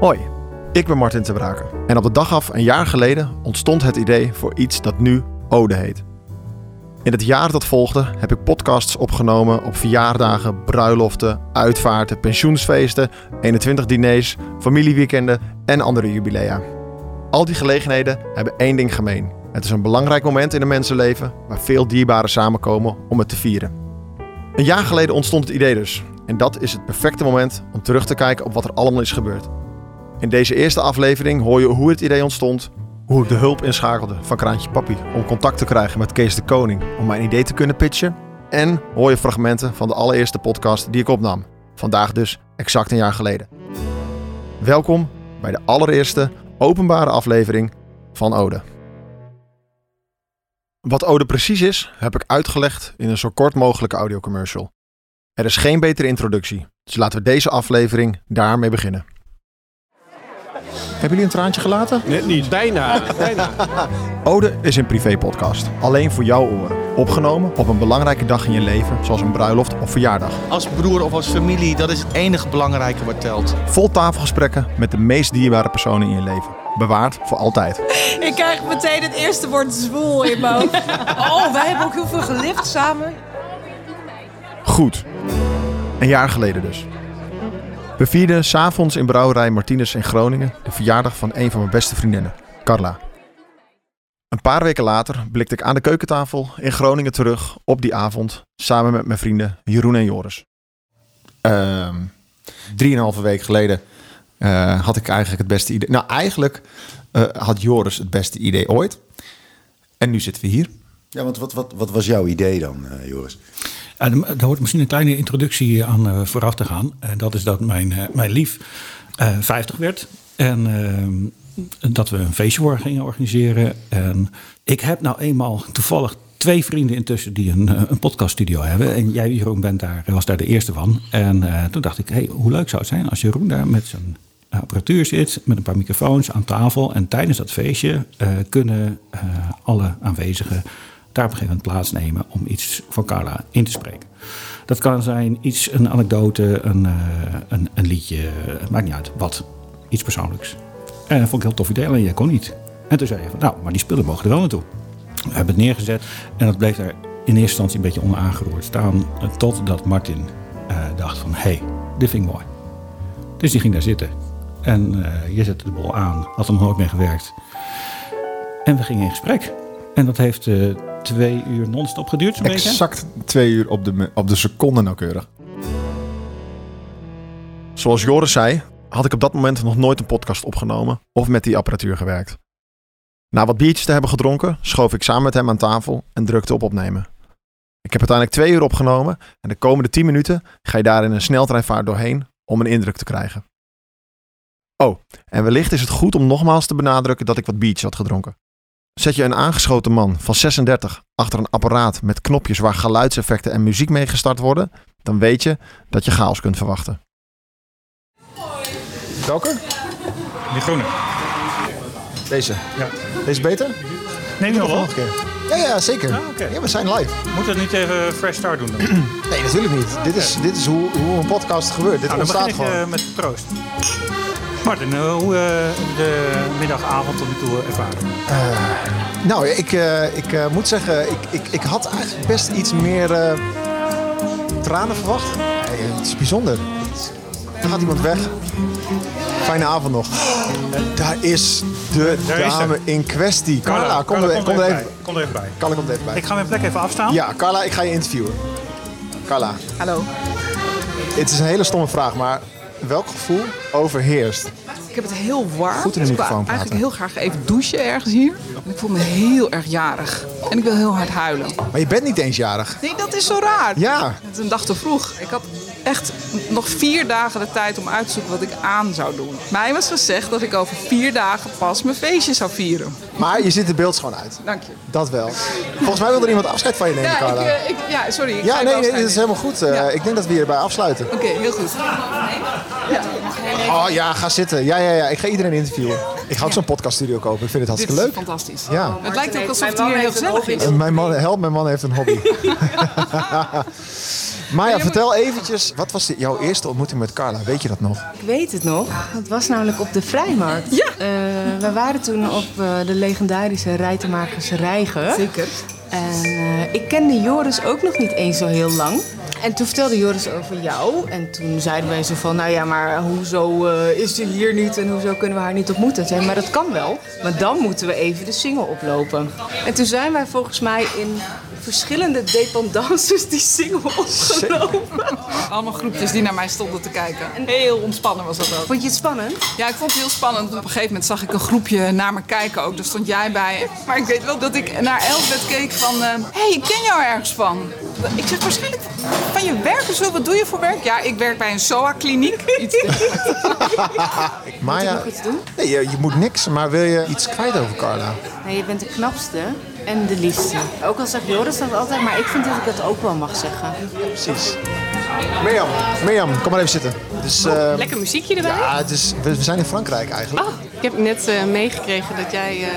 Hoi, ik ben Martin te Braken. En op de dag af een jaar geleden ontstond het idee voor iets dat nu Ode heet. In het jaar dat volgde heb ik podcasts opgenomen op verjaardagen, bruiloften, uitvaarten, pensioensfeesten, 21 diners, familieweekenden en andere jubilea. Al die gelegenheden hebben één ding gemeen. Het is een belangrijk moment in een mensenleven waar veel dierbaren samenkomen om het te vieren. Een jaar geleden ontstond het idee dus. En dat is het perfecte moment om terug te kijken op wat er allemaal is gebeurd. In deze eerste aflevering hoor je hoe het idee ontstond, hoe ik de hulp inschakelde van Kraantje Papi om contact te krijgen met Kees de Koning om mijn idee te kunnen pitchen. En hoor je fragmenten van de allereerste podcast die ik opnam. Vandaag dus exact een jaar geleden. Welkom bij de allereerste openbare aflevering van Ode. Wat Ode precies is, heb ik uitgelegd in een zo kort mogelijke audiocommercial. Er is geen betere introductie, dus laten we deze aflevering daarmee beginnen. Hebben jullie een traantje gelaten? Net niet. Bijna. Bijna. Ode is een privépodcast, alleen voor jouw oren. Opgenomen op een belangrijke dag in je leven, zoals een bruiloft of verjaardag. Als broer of als familie, dat is het enige belangrijke wat telt. Vol tafelgesprekken met de meest dierbare personen in je leven. Bewaard voor altijd. Ik krijg meteen het eerste woord zwoel in mijn hoofd. Oh, wij hebben ook heel veel gelift samen. Goed. Een jaar geleden dus. We vierden s'avonds in brouwerij Martinez in Groningen de verjaardag van een van mijn beste vriendinnen, Carla. Een paar weken later blikte ik aan de keukentafel in Groningen terug op die avond samen met mijn vrienden Jeroen en Joris. Ehm drieënhalve week geleden eh, had ik eigenlijk het beste idee. Nou, eigenlijk eh, had Joris het beste idee ooit. En nu zitten we hier. Ja, want wat, wat, wat was jouw idee dan, eh, Joris? Er er hoort misschien een kleine introductie aan eh, vooraf te gaan. En dat is dat mijn, eh, mijn lief eh 50 werd. En eh, dat we een feestje gingen organiseren. En ik heb nou eenmaal toevallig twee vrienden intussen die een, eh, een podcaststudio hebben. En jij, Jeroen, bent daar, was daar de eerste van. En eh, toen dacht ik, hey, hoe leuk zou het zijn als Jeroen daar met zijn apparatuur zit, met een paar microfoons aan tafel. En tijdens dat feestje eh, kunnen eh, alle aanwezigen daar op een gegeven moment plaatsnemen om iets voor Carla in te spreken. Dat kan zijn iets, een anekdote, een, eh, een, een liedje, het maakt niet uit, wat. Iets persoonlijks. En dat vond ik heel tof idee, alleen jij kon niet. En toen zei je van, nou, maar die spullen mogen er wel naartoe. We hebben het neergezet en dat bleef daar in eerste instantie een beetje onaangeroerd staan. Totdat Martin eh, dacht van, hé, hey, dit vind ik mooi. Dus die ging daar zitten. En eh, je zette de bol aan, had nog nooit mee gewerkt. En we gingen in gesprek. En dat heeft eh, twee uur non-stop geduurd, zo'n. Exact twee uur op de, op de seconde nauwkeurig. Zoals Joris zei, had ik op dat moment nog nooit een podcast opgenomen of met die apparatuur gewerkt. Na wat biertjes te hebben gedronken, schoof ik samen met hem aan tafel en drukte op opnemen. Ik heb uiteindelijk twee uur opgenomen en de komende tien minuten ga je daar in een sneltreinvaart doorheen om een indruk te krijgen. Oh, en wellicht is het goed om nogmaals te benadrukken dat ik wat biertjes had gedronken. Zet je een aangeschoten man van 36 achter een apparaat met knopjes waar geluidseffecten en muziek mee gestart worden, dan weet je dat je chaos kunt verwachten. Welke? Die groene. Deze. Ja. Deze beter? Nee, nog wel. Ja, ja, zeker. Ah. Ja, we zijn live. Moet dat niet even fresh start doen dan? Nee, natuurlijk niet. Dit is, dit is hoe, hoe een podcast gebeurt. Dit Nou, dan ontstaat begin ik gewoon. eh, met proost. Martin, eh, hoe eh, de middagavond tot nu toe ervaren? Nou, ik, ik moet zeggen, ik, ik, ik had eigenlijk best iets meer tranen verwacht. Het is bijzonder. Er gaat iemand weg. Fijne avond nog. Daar is de Daar dame in kwestie. Carla, kom, Carla, er, kom, er even, bij. Kom er even bij. Carla, kom er even bij. Ik ga mijn plek even afstaan. Ja, Carla, ik ga je interviewen. Carla, Hallo. het is een hele stomme vraag, maar welk gevoel overheerst? Ik heb het heel warm. Goed in de dus ik microfoon eigenlijk heel graag even douchen ergens hier. En ik voel me heel erg jarig. En ik wil heel hard huilen. Maar je bent niet eens jarig. Nee, dat is zo raar. Ja, Het is een dag te vroeg. Ik had echt nog vier dagen de tijd om uit te zoeken wat ik aan zou doen. Mij was gezegd dat ik over vier dagen pas mijn feestje zou vieren. maar je ziet de beeld schoon uit. Dank je. Dat wel. Volgens mij wil er iemand afscheid van je nemen, Ja, ik, Carla. eh, ik, ja sorry. Ik Ja, nee, nee, dat is helemaal goed. Eh, Ja. Ik denk dat we hierbij afsluiten. Oké, heel goed. Oh ja, ga zitten. Ja, ja, ja. Ik ga iedereen interviewen. Ik ga ook zo'n podcaststudio kopen. Ik vind het Dit hartstikke is leuk. fantastisch. Ja. Het lijkt ook alsof het hier heel gezellig is. En Mijn man, help, mijn man heeft een hobby. Maya, vertel eventjes, wat was de- jouw eerste ontmoeting met Carla? Weet je dat nog? Ik weet het nog. Het was namelijk op de Vrijmarkt. Ja. we waren toen op eh, de legendarische Rijtenmakers Rijgen. Zeker. En eh, ik kende Joris ook nog niet eens zo heel lang. En toen vertelde Joris over jou. En toen zeiden wij zo van, nou ja, maar hoezo eh, is ze hier niet en hoezo kunnen we haar niet ontmoeten? Zei maar dat kan wel. Maar dan moeten we even de single oplopen. En toen zijn wij volgens mij in verschillende dependances die single opgelopen. Allemaal groepjes die naar mij stonden te kijken. Heel ontspannen was dat ook. Vond je het spannend? Ja, ik vond het heel spannend. Op een gegeven moment zag ik een groepje naar me kijken ook. Daar stond jij bij. Maar ik weet wel dat ik naar Elbert keek van... Hé, hey, ik ken jou ergens van. Ik zeg waarschijnlijk van je werk of zo. Wat doe je voor werk? Ja, ik werk bij een SOA-kliniek. Iets Maya, nog iets doen? nee, je, je moet niks, maar wil je iets kwijt over Carla? Nee, je bent de knapste en de liefste. Ook al zegt Joris dat altijd, maar ik vind dat ik dat ook wel mag zeggen. Precies. Mirjam, Mirjam, kom maar even zitten. Dus, eh, Lekker muziekje erbij. ja, het is, we, we zijn in Frankrijk eigenlijk. Oh, ik heb net eh, meegekregen dat jij eh,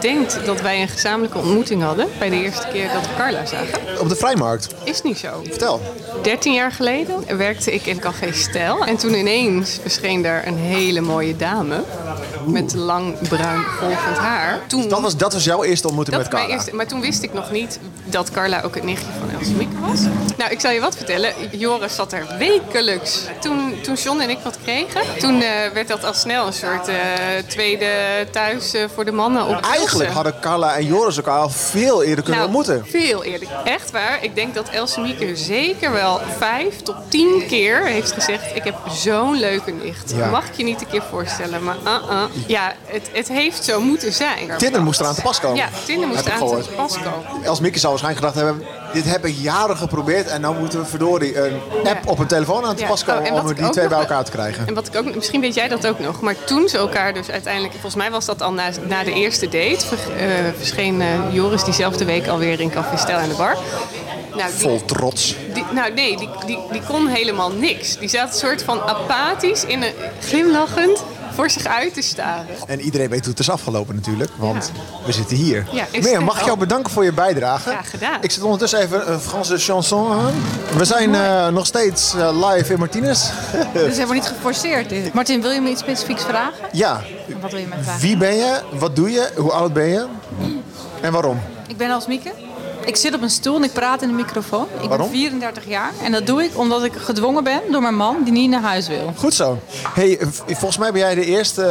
denkt dat wij een gezamenlijke ontmoeting hadden bij de eerste keer dat we Carla zagen. Op de Vrijmarkt. Is niet zo. Vertel. 13 jaar geleden werkte ik in Café Stijl. En toen ineens verscheen daar een hele mooie dame. Met lang bruin golvend haar. Toen, Dat was, dat was jouw eerste ontmoeting met Carla. eerste, maar toen wist ik nog niet dat Carla ook het nichtje van Els Mieke was. Nou, ik zal je wat vertellen. Joris zat er wekelijks. Toen, toen John en ik wat kregen, toen eh, werd dat al snel een soort eh, tweede thuis eh, voor de mannen op Eigenlijk hadden Carla en Joris elkaar al veel eerder kunnen Nou, ontmoeten. Veel eerder. Echt waar. Ik denk dat Else Mieke zeker wel vijf tot tien keer heeft gezegd... ik heb zo'n leuke nicht. Ja. Mag ik je niet een keer voorstellen. Maar uh-uh. ja, het, het heeft zo moeten zijn. Tinder moest eraan te pas komen. Ja, Tinder moest Heb ik aan gehoord. te pas komen. Els Mieke zou waarschijnlijk gedacht hebben... dit heb ik jaren geprobeerd en nou moeten we verdorie een app op een telefoon aan te Ja. pas komen... Oh, en wat om die twee bij elkaar te krijgen. En wat ik ook, misschien weet jij dat ook nog, maar toen ze elkaar dus uiteindelijk, volgens mij was dat al na, na de eerste date, ver- eh, verscheen eh, Joris diezelfde week alweer in Café Stel aan de bar. Nou, die, Vol trots. die, nou nee, die, die, die kon helemaal niks. Die zat een soort van apathisch, in een, glimlachend voor zich uit te staren. En iedereen weet hoe het is afgelopen natuurlijk, want we zitten hier. Ja, het mag ik jou bedanken voor je bijdrage? Graag gedaan. Ik zet ondertussen even een Franse chanson aan. We zijn eh, nog steeds eh, live in Martinez. Dus helemaal niet geforceerd dit. Martin, wil je me iets specifieks vragen? ja, Wat wil je mij vragen? wie ben je? Wat doe je? Hoe oud ben je? En waarom? Ik ben als Mieke. Ik zit op een stoel en ik praat in de microfoon. Ik Waarom? ben 34 jaar en dat doe ik omdat ik gedwongen ben door mijn man die niet naar huis wil. Goed zo. Hey, volgens mij ben jij de eerste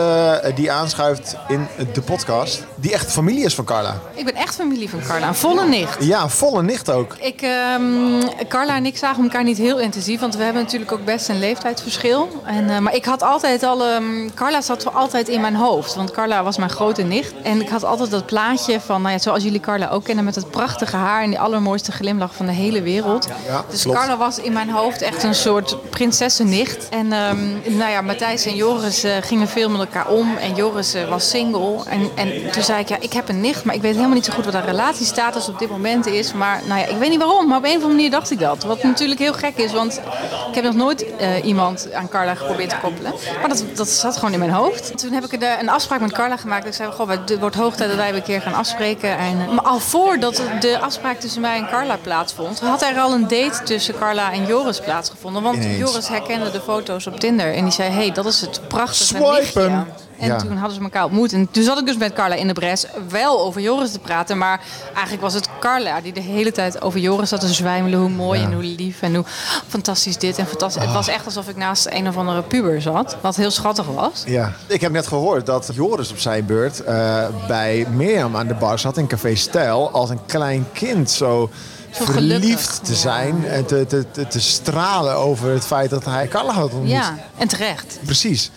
eh, die aanschuift in de podcast. Die echt familie is van Carla. Ik ben echt familie van Carla, een volle nicht. Ja, volle nicht ook. Ik, ehm, Carla en ik zagen elkaar niet heel intensief, want we hebben natuurlijk ook best een leeftijdsverschil. En, eh, maar ik had altijd al, ehm, Carla zat altijd in mijn hoofd, want Carla was mijn grote nicht. En ik had altijd dat plaatje van, nou ja, zoals jullie Carla ook kennen, met het prachtige haar en die allermooiste glimlach van de hele wereld. Ja, dus klopt. Carla was in mijn hoofd echt een soort prinsessennicht. En ehm, nou ja, Matthijs en Joris eh, gingen veel met elkaar om en Joris eh, was single. En, en toen zei ik, ja, ik heb een nicht, maar ik weet helemaal niet zo goed wat haar relatiestatus op dit moment is. Maar nou ja, ik weet niet waarom, maar op een of andere manier dacht ik dat. Wat natuurlijk heel gek is, want ik heb nog nooit eh, iemand aan Carla geprobeerd te koppelen. Maar dat, dat zat gewoon in mijn hoofd. Toen heb ik er een afspraak met Carla gemaakt. Ik zei, goh, het wordt hoog tijd dat wij een keer gaan afspreken. En, maar al voordat de afspraak tussen mij en Carla plaatsvond, had er al een date tussen Carla en Joris plaatsgevonden. Want Ineens. Joris herkende de foto's op Tinder en die zei, hey, dat is het prachtige Swipen. En Ja. toen hadden ze elkaar ontmoet. En toen zat ik dus met Carla in de bres wel over Joris te praten. Maar eigenlijk was het Carla die de hele tijd over Joris zat te zwijmelen. Hoe mooi Ja. en hoe lief en hoe fantastisch dit en fantastisch. Het was echt alsof ik naast een of andere puber zat. Wat heel schattig was. Ja. Ik heb net gehoord dat Joris op zijn beurt eh, bij Mirjam aan de bar zat in Café Stijl. Als een klein kind zo, Zo verliefd gelukkig. te zijn. En te, te, te, te stralen over het feit dat hij Carla had ontmoet. Ja, en terecht. Precies.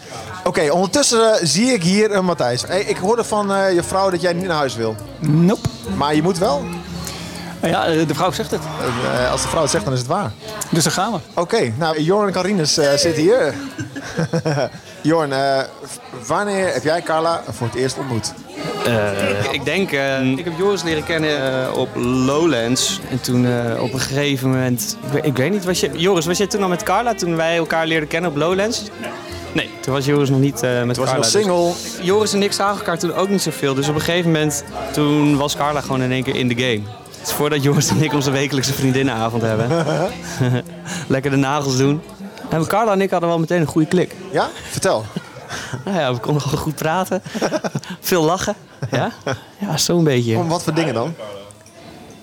Oké, ondertussen eh, zie ik hier een Matthijs. Hey, ik hoorde van eh, je vrouw dat jij niet naar huis wil. Nope. Maar je moet wel. Ja, eh, de vrouw zegt het. Eh, als de vrouw het zegt, dan is het waar. Dus daar gaan we. Oké, nou, Jorn en Carines eh, zitten hier. Jorn, eh, wanneer heb jij Carla voor het eerst ontmoet? Ik denk, eh, ik heb Joris leren kennen eh, op Lowlands. En toen eh, op een gegeven moment, ik weet, ik weet niet, was je, Joris, was jij toen al met Carla toen wij elkaar leerden kennen op Lowlands? Nee, toen was Joris nog niet eh, met Toen was Carla. nog single. dus- Joris en ik zagen elkaar toen ook niet zoveel. Dus op een gegeven moment, toen was Carla gewoon in één keer in de game. Het is voordat Joris en ik onze wekelijkse vriendinnenavond hebben. lekker de nagels doen. En Carla en ik hadden wel meteen een goede klik. Ja? Vertel. Nou ja, we konden gewoon goed praten. Veel lachen. Ja, ja zo'n beetje. Om wat voor dingen dan?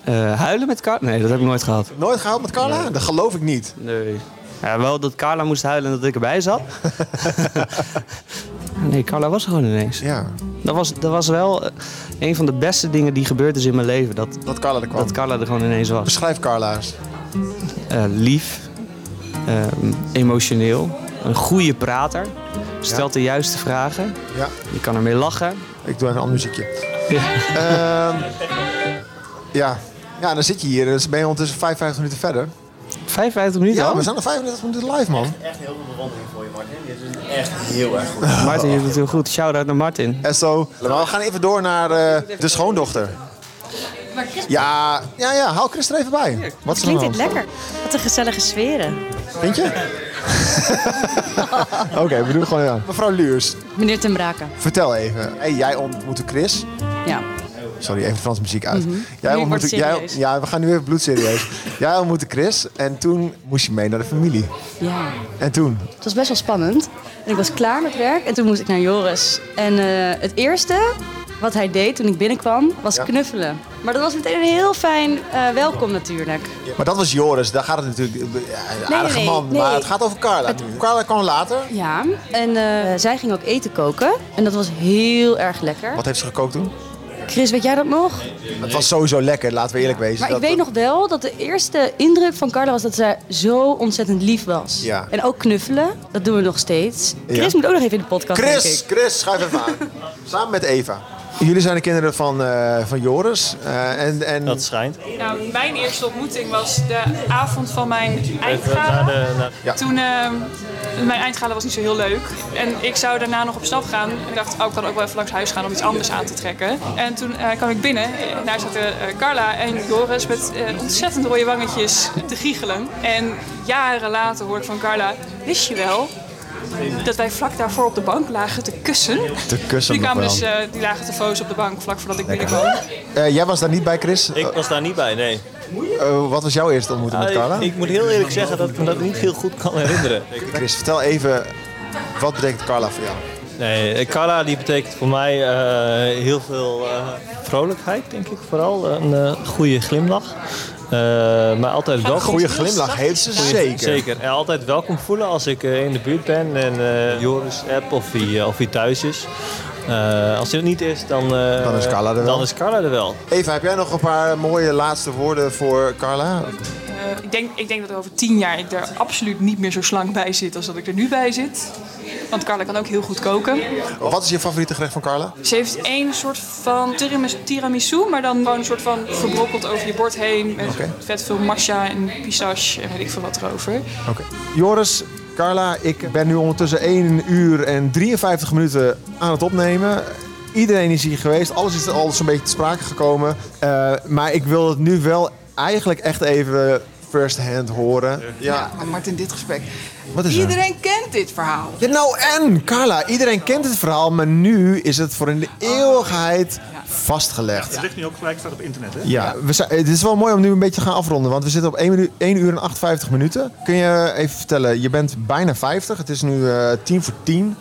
Eh, huilen met Carla? Nee, dat heb ik nooit gehad. Nooit gehaald met Carla? Dat geloof ik niet. Nee. Ja, wel dat Carla moest huilen en dat ik erbij zat. nee, Carla was er gewoon ineens. Ja. Dat was, dat was wel eh, een van de beste dingen die gebeurd is in mijn leven. Dat, Dat Carla er kwam. dat Carla er gewoon ineens was. Beschrijf Carla eens. Eh, lief, ehm, emotioneel, een goede prater, stelt de juiste vragen. Ja. Je kan ermee lachen. Ik doe even een ander muziekje. Ehm, ja. ja, dan zit je hier. Dus ben je ondertussen 55 minuten verder. 55 minuten Ja, al? we zijn nog 35 minuten live, man. Echt heel veel bewondering voor je, Martin. Dit is echt heel erg goed. Martin, je doet het heel goed. Shout-out naar Martin. En zo. Maar we gaan even door naar eh, de schoondochter. Ja, ja, ja, haal Chris er even bij. Wat is er aan Klinkt dit lekker? Wat een gezellige sferen. Vind je? Oké, we doen het gewoon aan. Mevrouw Luurs, Meneer Ten Braken. vertel even. Hey, jij ontmoette Chris. Ja. Sorry, even de Franse muziek uit. Mhm. Jij ontmoette, het jij, ja, we gaan nu even bloedserieus. jij ontmoette Chris en toen moest je mee naar de familie. Ja. En toen? Het was best wel spannend. En ik was klaar met werk en toen moest ik naar Joris. En eh, het eerste wat hij deed toen ik binnenkwam was Ja. knuffelen. Maar dat was meteen een heel fijn eh, welkom natuurlijk. Maar dat was Joris, daar gaat het natuurlijk... ja, Een Nee, aardige nee, man, nee. maar het gaat over Carla. Carla kwam later. Ja, en eh, zij ging ook eten koken. En dat was heel erg lekker. Wat heeft ze gekookt toen? Chris, weet jij dat nog? Het was sowieso lekker, laten we eerlijk wezen. Maar ik Dat- weet nog wel dat de eerste indruk van Carla was dat zij zo ontzettend lief was. Ja. En ook knuffelen, dat doen we nog steeds. Chris Ja. moet ook nog even in de podcast, Chris. Chris, schuif even aan. Samen met Eva. Jullie zijn de kinderen van, eh, van Joris. eh, en, en... Dat schijnt. Nou, mijn eerste ontmoeting was de avond van mijn eindgala. de, Ja. Toen, ehm, mijn eindgala was niet zo heel leuk. En ik zou daarna nog op stap gaan. Ik dacht, oh, ik kan ook wel even langs huis gaan om iets anders aan te trekken. En toen eh, kwam ik binnen. En daar zaten eh, Carla en Joris met eh, ontzettend rode wangetjes te giechelen. En jaren later hoor ik van Carla, wist je wel dat wij vlak daarvoor op de bank lagen te kussen? Te kussen Die, kwamen dus, eh, die lagen te foos op de bank vlak voordat ik binnenkwam. Eh, jij was daar niet bij, Chris? Ik was daar niet bij, nee. Eh, wat was jouw eerste ontmoeting met Ah, Carla? ik, ik moet heel eerlijk zeggen dat ik me dat niet heel goed kan herinneren. Chris, vertel even, wat betekent Carla voor jou? Nee, Carla die betekent voor mij eh, heel veel eh, vrolijkheid, denk ik vooral. Een eh, goede glimlach. Eh, maar altijd welkom. Goede glimlach heeft ze zeker. Zeker. En altijd welkom voelen als ik eh, in de buurt ben en eh, Joris app of hij, of hij thuis is. Eh, als hij er niet is, dan, eh, Dan is Carla er wel. Dan is Carla er wel. Eva, heb jij nog een paar mooie laatste woorden voor Carla? Eh, ik, denk, ik denk dat over tien jaar ik er absoluut niet meer zo slank bij zit als dat ik er nu bij zit. Want Carla kan ook heel goed koken. Wat is je favoriete gerecht van Carla? Ze heeft één soort van tiramis- tiramisu, maar dan gewoon een soort van verbrokkeld over je bord heen. Met vet veel matcha en pistache en weet ik veel wat erover. Oké. Joris, Carla, ik ben nu ondertussen 1 uur en 53 minuten aan het opnemen. Iedereen is hier geweest, alles is al zo'n beetje te sprake gekomen. Eh, maar ik wil het nu wel eigenlijk echt even first hand horen. Ja, maar Martin, dit gesprek. Wat is er? Iedereen kent dit verhaal. Ja, nou en, Carla, iedereen kent het verhaal, maar nu is het voor in de eeuwigheid vastgelegd. Het ligt nu ook gelijk staat op internet, hè? Ja, we zijn, het is wel mooi om nu een beetje te gaan afronden, want we zitten op 1, minu- 1 uur en 58 minuten. Kun je even vertellen, je bent bijna 50, het is nu eh 10 voor 10.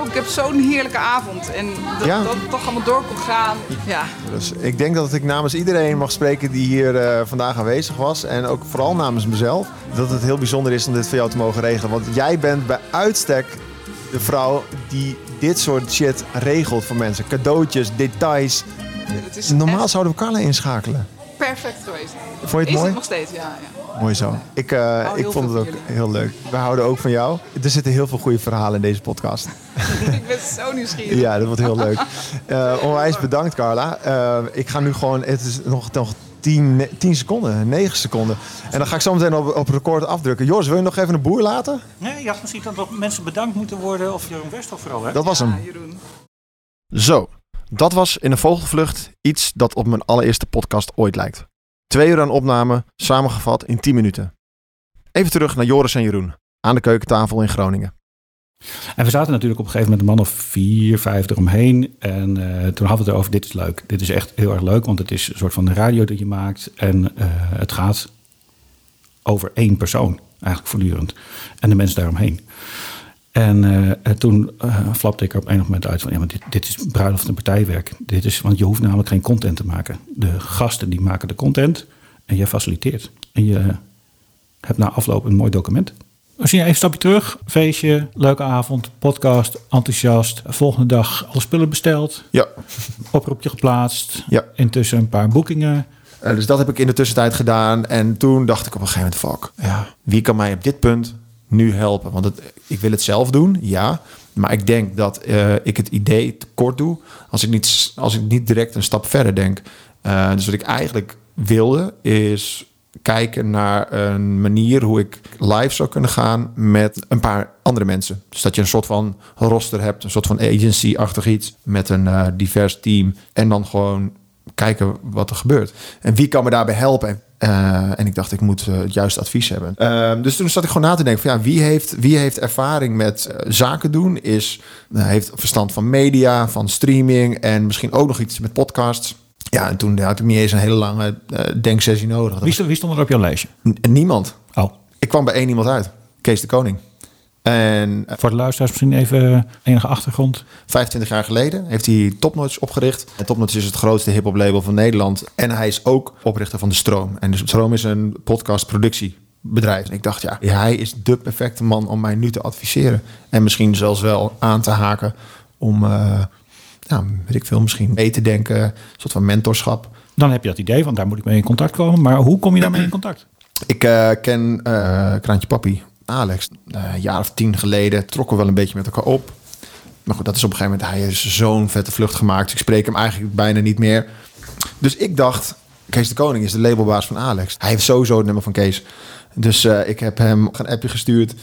Oh, ik heb zo'n heerlijke avond. En dat Ja. dat toch allemaal door kon gaan. Ja. Dus ik denk dat ik namens iedereen mag spreken die hier eh, vandaag aanwezig was. En ook vooral namens mezelf. Dat het heel bijzonder is om dit voor jou te mogen regelen. Want jij bent bij uitstek de vrouw die dit soort shit regelt voor mensen. Cadeautjes, details. Normaal zouden we Carla inschakelen. perfect geweest. Vond je het is mooi? het nog steeds, ja. ja. Mooi zo. Ik, eh, hou ik vond het ook heel leuk. We houden ook van jou. Er zitten heel veel goede verhalen in deze podcast. ik ben zo nieuwsgierig. Ja, dat wordt heel leuk. Eh, onwijs bedankt, Carla. Eh, ik ga nu gewoon... Het is nog, nog 10, 10 seconden, 9 seconden. En dan ga ik zo meteen op, op record afdrukken. Joris, wil je nog even een boer laten? Nee, je had misschien dat nog mensen bedankt moeten worden. Of Jeroen Westhoff vooral, hè? Dat was hem. Zo, dat was in een vogelvlucht iets dat op mijn allereerste podcast ooit lijkt. Twee uur aan opname, samengevat in 10 minuten. Even terug naar Joris en Jeroen, aan de keukentafel in Groningen. En we zaten natuurlijk op een gegeven moment een man of vier, vijf eromheen. En eh, toen hadden we het erover, dit is leuk. Dit is echt heel erg leuk, want het is een soort van radio dat je maakt. En eh, het gaat over één persoon. eigenlijk voortdurend. En de mensen daaromheen. En uh, toen uh, flapte ik er op een moment uit van... ja, maar dit, dit is bruiloft en partijwerk. Dit is, want je hoeft namelijk geen content te maken. De gasten die maken de content en jij faciliteert. En je hebt na afloop een mooi document. Als je even een stapje terug, feestje, leuke avond, podcast, enthousiast. Volgende dag alle spullen besteld. Ja. Oproepje geplaatst. Ja. Intussen een paar boekingen. Uh, dus dat heb ik in de tussentijd gedaan. En toen dacht ik op een gegeven moment, fuck, ja, wie kan mij op dit punt nu helpen? Want ik wil het zelf doen, ja. Maar ik denk dat uh, ik het idee tekort doe als ik niet, als ik niet direct een stap verder denk. Uh, dus wat ik eigenlijk wilde is kijken naar een manier hoe ik live zou kunnen gaan met een paar andere mensen. Dus dat je een soort van roster hebt, een soort van agency-achtig iets met een uh, divers team. En dan gewoon kijken wat er gebeurt. En wie kan me daarbij helpen? Uh, en ik dacht, ik moet uh, het juiste advies hebben. Uh, dus toen zat ik gewoon na te denken: van, ja, wie, heeft, wie heeft ervaring met zaken doen? Is, heeft verstand van media, van streaming en misschien ook nog iets met podcasts. Ja, en toen had ik niet eens een hele lange denksessie nodig. Wie, wie stond er op jouw lijstje? niemand. Oh. Ik kwam bij één iemand uit. Kees de Koning. En, Voor de luisteraars misschien even enige achtergrond. 25 jaar geleden heeft hij Topnotch opgericht. En Topnotch is het grootste hip-hop label van Nederland. En hij is ook oprichter van De Stroom. En De Stroom is een podcastproductiebedrijf. En ik dacht, ja, hij is de perfecte man om mij nu te adviseren. En misschien zelfs wel aan te haken om, uh, nou, weet ik veel, misschien mee te denken. Een soort van mentorschap. Dan heb je dat idee, want daar moet ik mee in contact komen. Maar hoe kom je daarmee in contact? Ik uh, ken uh, Kraantje Papi, Alex, uh, een jaar of tien geleden trokken we wel een beetje met elkaar op. Maar goed, dat is op een gegeven moment, hij is zo'n vette vlucht gemaakt. Ik spreek hem eigenlijk bijna niet meer. Dus ik dacht, Kees de Koning is de labelbaas van Alex. Hij heeft sowieso het nummer van Kees. Dus uh, ik heb hem een appje gestuurd.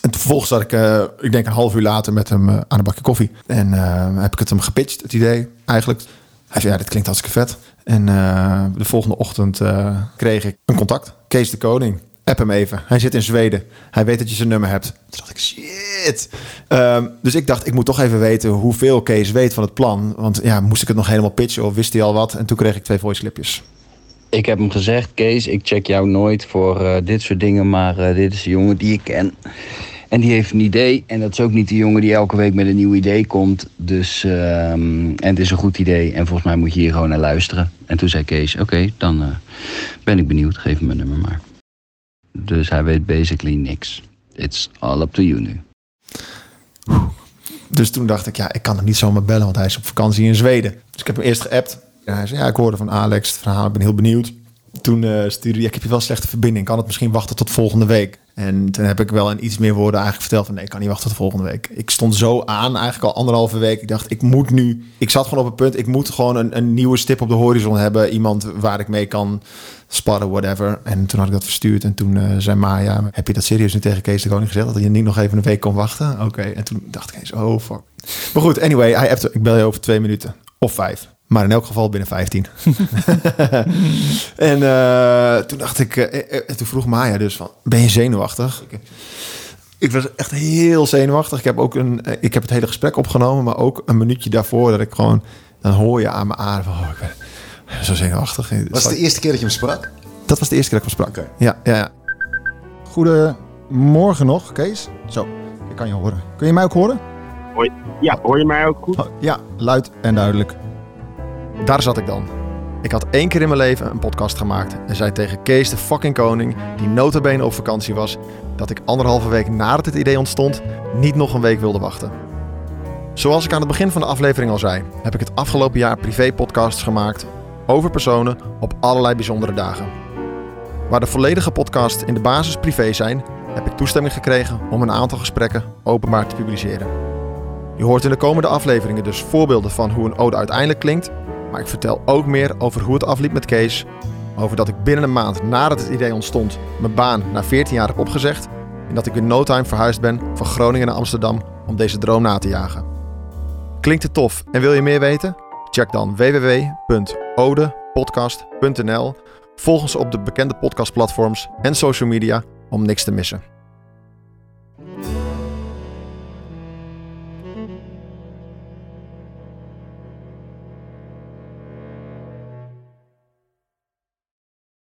En vervolgens zat ik, uh, ik denk een half uur later met hem aan een bakje koffie. En heb ik het hem gepitcht, het idee eigenlijk. Hij zei, ja, dit klinkt hartstikke vet. En de volgende ochtend kreeg ik een contact. Kees de Koning. App hem even. Hij zit in Zweden. Hij weet dat je zijn nummer hebt. Toen dacht ik, shit. Um, dus ik dacht, ik moet toch even weten hoeveel Kees weet van het plan. Want ja, moest ik het nog helemaal pitchen of wist hij al wat? En toen kreeg ik twee voice clipjes. Ik heb hem gezegd, Kees, ik check jou nooit voor uh, dit soort dingen. Maar uh, dit is de jongen die ik ken. En die heeft een idee. En dat is ook niet de jongen die elke week met een nieuw idee komt. Dus, um, en het is een goed idee. En volgens mij moet je hier gewoon naar luisteren. En toen zei Kees, oké, dan uh, ben ik benieuwd. Geef me mijn nummer maar. Dus hij weet basically niks. It's all up to you nu. Dus toen dacht ik, ja, ik kan hem niet zomaar bellen, want hij is op vakantie in Zweden. Dus ik heb hem eerst geappt. En hij zei, ja, ik hoorde van Alex het verhaal, ik ben heel benieuwd. Toen uh, stuurde hij, ik heb je wel slechte verbinding, kan het misschien wachten tot volgende week? En toen heb ik wel in iets meer woorden eigenlijk verteld van, nee, ik kan niet wachten tot volgende week. Ik stond zo aan, eigenlijk al anderhalve week. Ik dacht, ik moet nu, ik zat gewoon op het punt, ik moet gewoon een, een nieuwe stip op de horizon hebben. Iemand waar ik mee kan sparren, whatever. En toen had ik dat verstuurd. En toen uh, zei Maya, heb je dat serieus nu tegen Kees de Koning gezegd? Dat je niet nog even een week kon wachten? Oké. En toen dacht ik eens, oh fuck. Maar goed, anyway, ik bel je over twee minuten. Of vijf. Maar in elk geval binnen 15. en uh, toen dacht ik, uh, toen vroeg Maya dus van, ben je zenuwachtig? Ik, ik was echt heel zenuwachtig. Ik heb ook een, ik heb het hele gesprek opgenomen, maar ook een minuutje daarvoor dat ik gewoon, dan hoor je aan mijn adem van, oh, ik ben zo zenuwachtig. Was het de eerste keer dat je hem sprak? Dat was de eerste keer dat ik hem sprak. Okay. Ja, ja, ja. Goedemorgen nog, Kees. Zo, ik kan je horen. Kun je mij ook horen? Hoi. Ja, hoor je mij ook goed? Oh, ja, luid en duidelijk. Daar zat ik dan. Ik had één keer in mijn leven een podcast gemaakt en zei tegen Kees de fucking koning, die notabene op vakantie was, dat ik anderhalve week nadat het idee ontstond, niet nog een week wilde wachten. Zoals ik aan het begin van de aflevering al zei, heb ik het afgelopen jaar privé-podcasts gemaakt over personen op allerlei bijzondere dagen. Waar de volledige podcasts in de basis privé zijn, heb ik toestemming gekregen om een aantal gesprekken openbaar te publiceren. Je hoort in de komende afleveringen dus voorbeelden van hoe een ode uiteindelijk klinkt, maar ik vertel ook meer over hoe het afliep met Kees, over dat ik binnen een maand nadat het idee ontstond mijn baan na 14 jaar heb opgezegd en dat ik in no time verhuisd ben van Groningen naar Amsterdam om deze droom na te jagen. Klinkt het tof en wil je meer weten? Check dan www.odepodcast.nl. Volg ons op de bekende podcastplatforms en social media om niks te missen.